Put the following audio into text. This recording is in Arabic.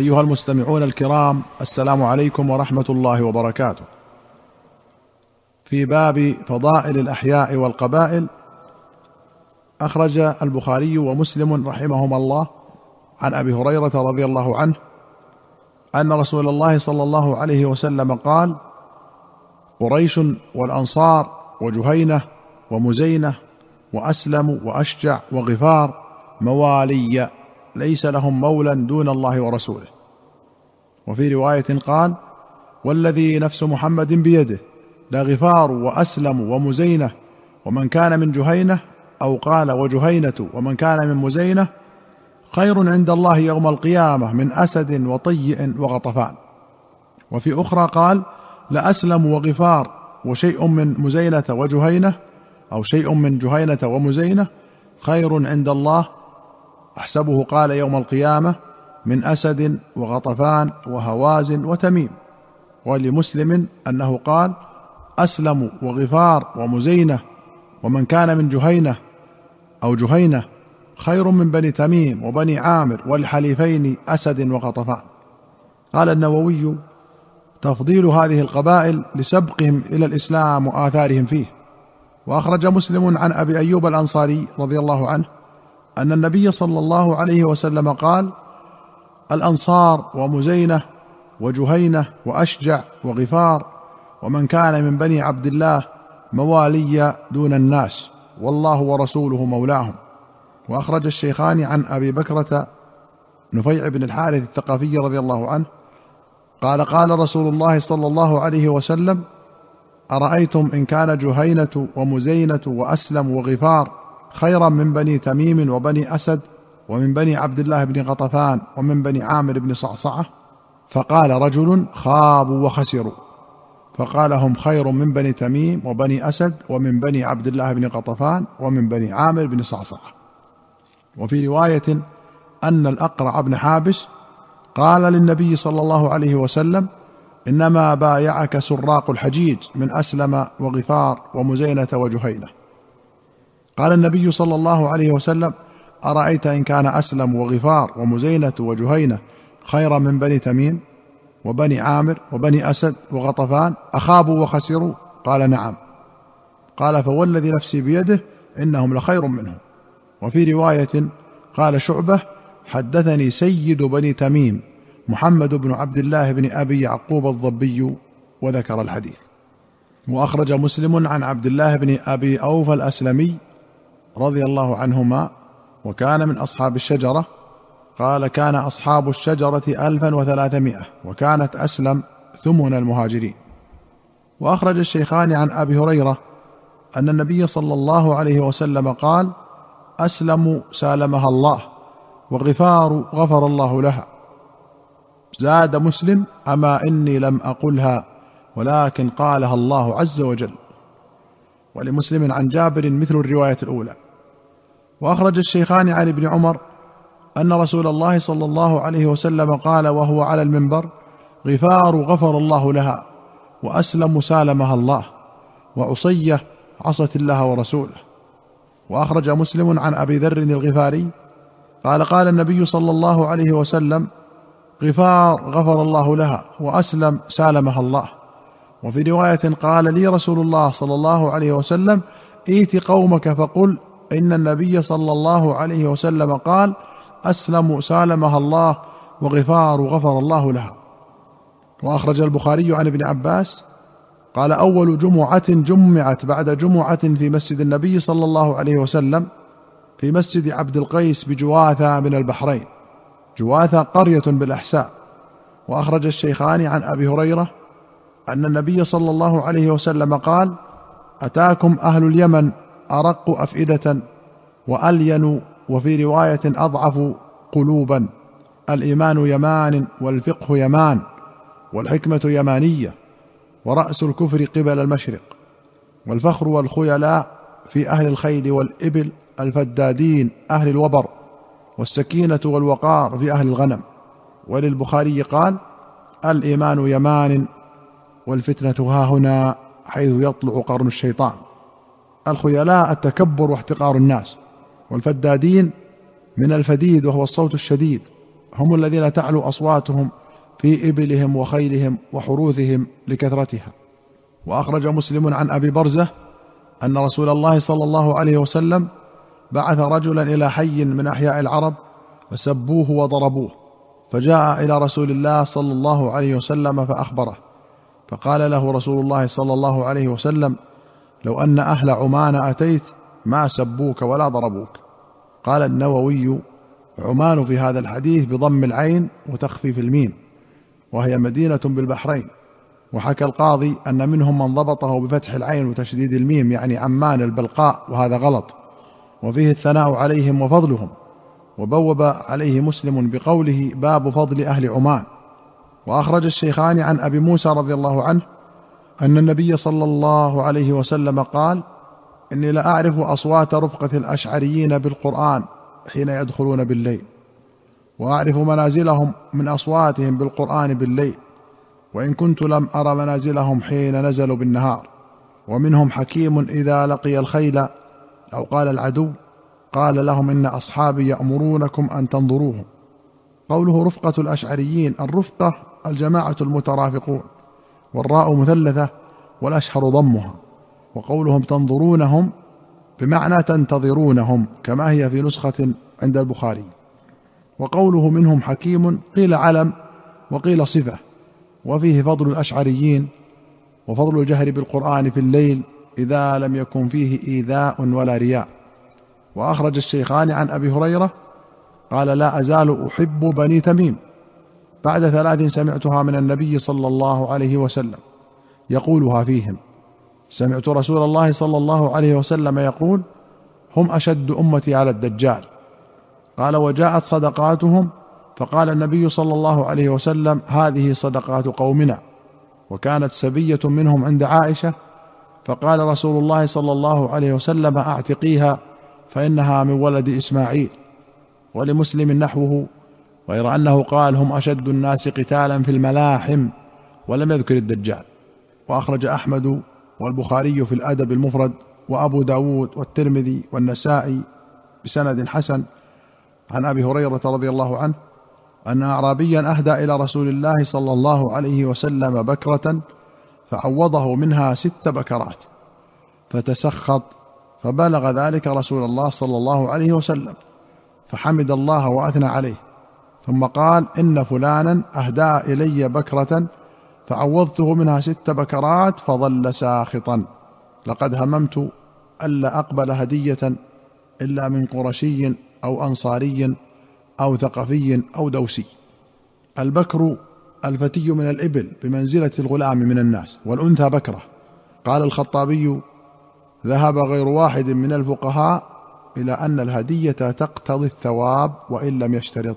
أيها المستمعون الكرام السلام عليكم ورحمة الله وبركاته. في باب فضائل الأحياء والقبائل أخرج البخاري ومسلم رحمهما الله عن أبي هريرة رضي الله عنه أن رسول الله صلى الله عليه وسلم قال قريش والأنصار وجهينة ومزينة وأسلم وأشجع وغفار موالي ليس لهم مولى دون الله ورسوله. وفي رواية قال والذي نفس محمد بيده لغفار وأسلم ومزينة ومن كان من جهينة أو قال وجهينة ومن كان من مزينة خير عند الله يوم القيامة من أسد وطيء وغطفان. وفي أخرى قال لأسلم وغفار وشيء من مزينة وجهينة أو شيء من جهينة ومزينة خير عند الله أحسبه قال يوم القيامة من أسد وغطفان وهوازن وتميم. ولمسلم أنه قال أسلم وغفار ومزينة ومن كان من جهينة أو جهينة خير من بني تميم وبني عامر والحليفين أسد وغطفان. قال النووي تفضيل هذه القبائل لسبقهم إلى الإسلام وآثارهم فيه. وأخرج مسلم عن أبي أيوب الأنصاري رضي الله عنه أن النبي صلى الله عليه وسلم قال الأنصار ومزينة وجهينة وأشجع وغفار ومن كان من بني عبد الله موالي دون الناس والله ورسوله مولاهم. وأخرج الشيخان عن أبي بكرة نفيع بن الحارث الثقفي رضي الله عنه قال قال رسول الله صلى الله عليه وسلم أرأيتم إن كان جهينة ومزينة وأسلم وغفار خيرا من بني تميم وبني أسد ومن بني عبد الله بن غطفان ومن بني عامر بن صعصعة فقال رجل خابوا وخسروا. فقال هم خير من بني تميم وبني أسد ومن بني عبد الله بن غطفان ومن بني عامر بن صعصعة. وفي رواية أن الأقرع بن حابس قال للنبي صلى الله عليه وسلم إنما بايعك سراق الحجيج من أسلم وغفار ومزينة وجهينة. قال النبي صلى الله عليه وسلم أرأيت إن كان أسلم وغفار ومزينة وجهينة خيرا من بني تميم وبني عامر وبني أسد وغطفان أخابوا وخسروا؟ قال نعم. قال فوالذي نفسي بيده إنهم لخير منهم وفي رواية قال شعبة حدثني سيد بني تميم محمد بن عبد الله بن أبي يعقوب الضبي وذكر الحديث. وأخرج مسلم عن عبد الله بن أبي أوفى الأسلمي رضي الله عنهما وكان من أصحاب الشجرة قال كان أصحاب الشجرة الفا وثلاثمائة وكانت أسلم ثمن المهاجرين. وأخرج الشيخان عن أبي هريرة أن النبي صلى الله عليه وسلم قال أسلم سالمها الله وغفار غفر الله لها. زاد مسلم أما إني لم أقلها ولكن قالها الله عز وجل. ولمسلم عن جابر مثل الرواية الأولى. وأخرج الشيخان عن ابن عمر أن رسول الله صلى الله عليه وسلم قال وهو على المنبر غفار غفر الله لها وأسلم سالمها الله وعصية عصت الله ورسوله وأخرج مسلم عن أبي ذر الغفاري قال قال النبي صلى الله عليه وسلم غفار غفر الله لها وأسلم سالمها الله وفي رواية قال لي رسول الله صلى الله عليه وسلم ائت قومك فقل إن النبي صلى الله عليه وسلم قال أسلم سالمها الله وغفار غفر الله لها. وأخرج البخاري عن ابن عباس قال أول جمعة جمعت بعد جمعة في مسجد النبي صلى الله عليه وسلم في مسجد عبد القيس بجواثه من البحرين. جواثه قرية بالأحساء. وأخرج الشيخان عن أبي هريرة أن النبي صلى الله عليه وسلم قال أتاكم أهل اليمن أرق أفئدة وألين وفي رواية أضعف قلوبا. الإيمان يمان والفقه يمان والحكمة يمانية ورأس الكفر قبل المشرق والفخر والخيلاء في أهل الخيل والإبل الفدادين أهل الوبر والسكينة والوقار في أهل الغنم. وللبخاري قال الإيمان يمان والفتنة ها هنا حيث يطلع قرن الشيطان. الخيلاء التكبر واحتقار الناس. والفدادين من الفديد وهو الصوت الشديد. هم الذين تعلو أصواتهم في إبلهم وخيلهم وحروثهم لكثرتها. وأخرج مسلم عن أبي برزة أن رسول الله صلى الله عليه وسلم بعث رجلا إلى حي من أحياء العرب فسبوه وضربوه. فجاء إلى رسول الله صلى الله عليه وسلم فأخبره. فقال له رسول الله صلى الله عليه وسلم لو أن أهل عمان أتيت ما سبوك ولا ضربوك. قال النووي عمان في هذا الحديث بضم العين وتخفيف الميم وهي مدينة بالبحرين. وحكى القاضي أن منهم من ضبطه بفتح العين وتشديد الميم يعني عمان البلقاء وهذا غلط. وفيه الثناء عليهم وفضلهم. وبوب عليه مسلم بقوله باب فضل أهل عمان. وأخرج الشيخان عن أبي موسى رضي الله عنه أن النبي صلى الله عليه وسلم قال إني لاعرف أصوات رفقة الأشعريين بالقرآن حين يدخلون بالليل وأعرف منازلهم من أصواتهم بالقرآن بالليل وإن كنت لم أر منازلهم حين نزلوا بالنهار. ومنهم حكيم إذا لقي الخيل أو قال العدو قال لهم إن أصحابي يأمرونكم أن تنظروهم قوله رفقة الأشعريين الرفقة الجماعة المترافقون والراء مثلثة والأشهر ضمها وقولهم تنظرونهم بمعنى تنتظرونهم كما هي في نسخة عند البخاري. وقوله منهم حكيم قيل علم وقيل صفة وفيه فضل الأشعريين وفضل الجهر بالقرآن في الليل إذا لم يكن فيه إيذاء ولا رياء. وأخرج الشيخان عن أبي هريرة قال لا أزال أحب بني تميم. بعد ثلاث سمعتها من النبي صلى الله عليه وسلم يقولها فيهم. سمعت رسول الله صلى الله عليه وسلم يقول هم أشد أمتي على الدجال. قال وجاءت صدقاتهم. فقال النبي صلى الله عليه وسلم هذه صدقات قومنا. وكانت سبية منهم عند عائشة. فقال رسول الله صلى الله عليه وسلم أعتقيها فإنها من ولد إسماعيل ولمسلم نحوه غير أنه قال هم أشد الناس قتالا في الملاحم ولم يذكر الدجال. وأخرج أحمد والبخاري في الأدب المفرد وأبو داود والترمذي والنسائي بسند حسن. عن أبي هريرة رضي الله عنه أن اعرابيا أهدى إلى رسول الله صلى الله عليه وسلم بكرة فعوضه منها ست بكرات. فتسخط فبلغ ذلك رسول الله صلى الله عليه وسلم فحمد الله وأثنى عليه. ثم قال إن فلانا أهدى إلي بكرة فعوضته منها ست بكرات فظل ساخطا. لقد هممت ألا أقبل هدية إلا من قرشي أو أنصاري أو ثقفي أو دوسي. البكر الفتي من الإبل بمنزلة الغلام من الناس والأنثى بكرة. قال الخطابي ذهب غير واحد من الفقهاء إلى أن الهدية تقتضي الثواب وإن لم يشترط.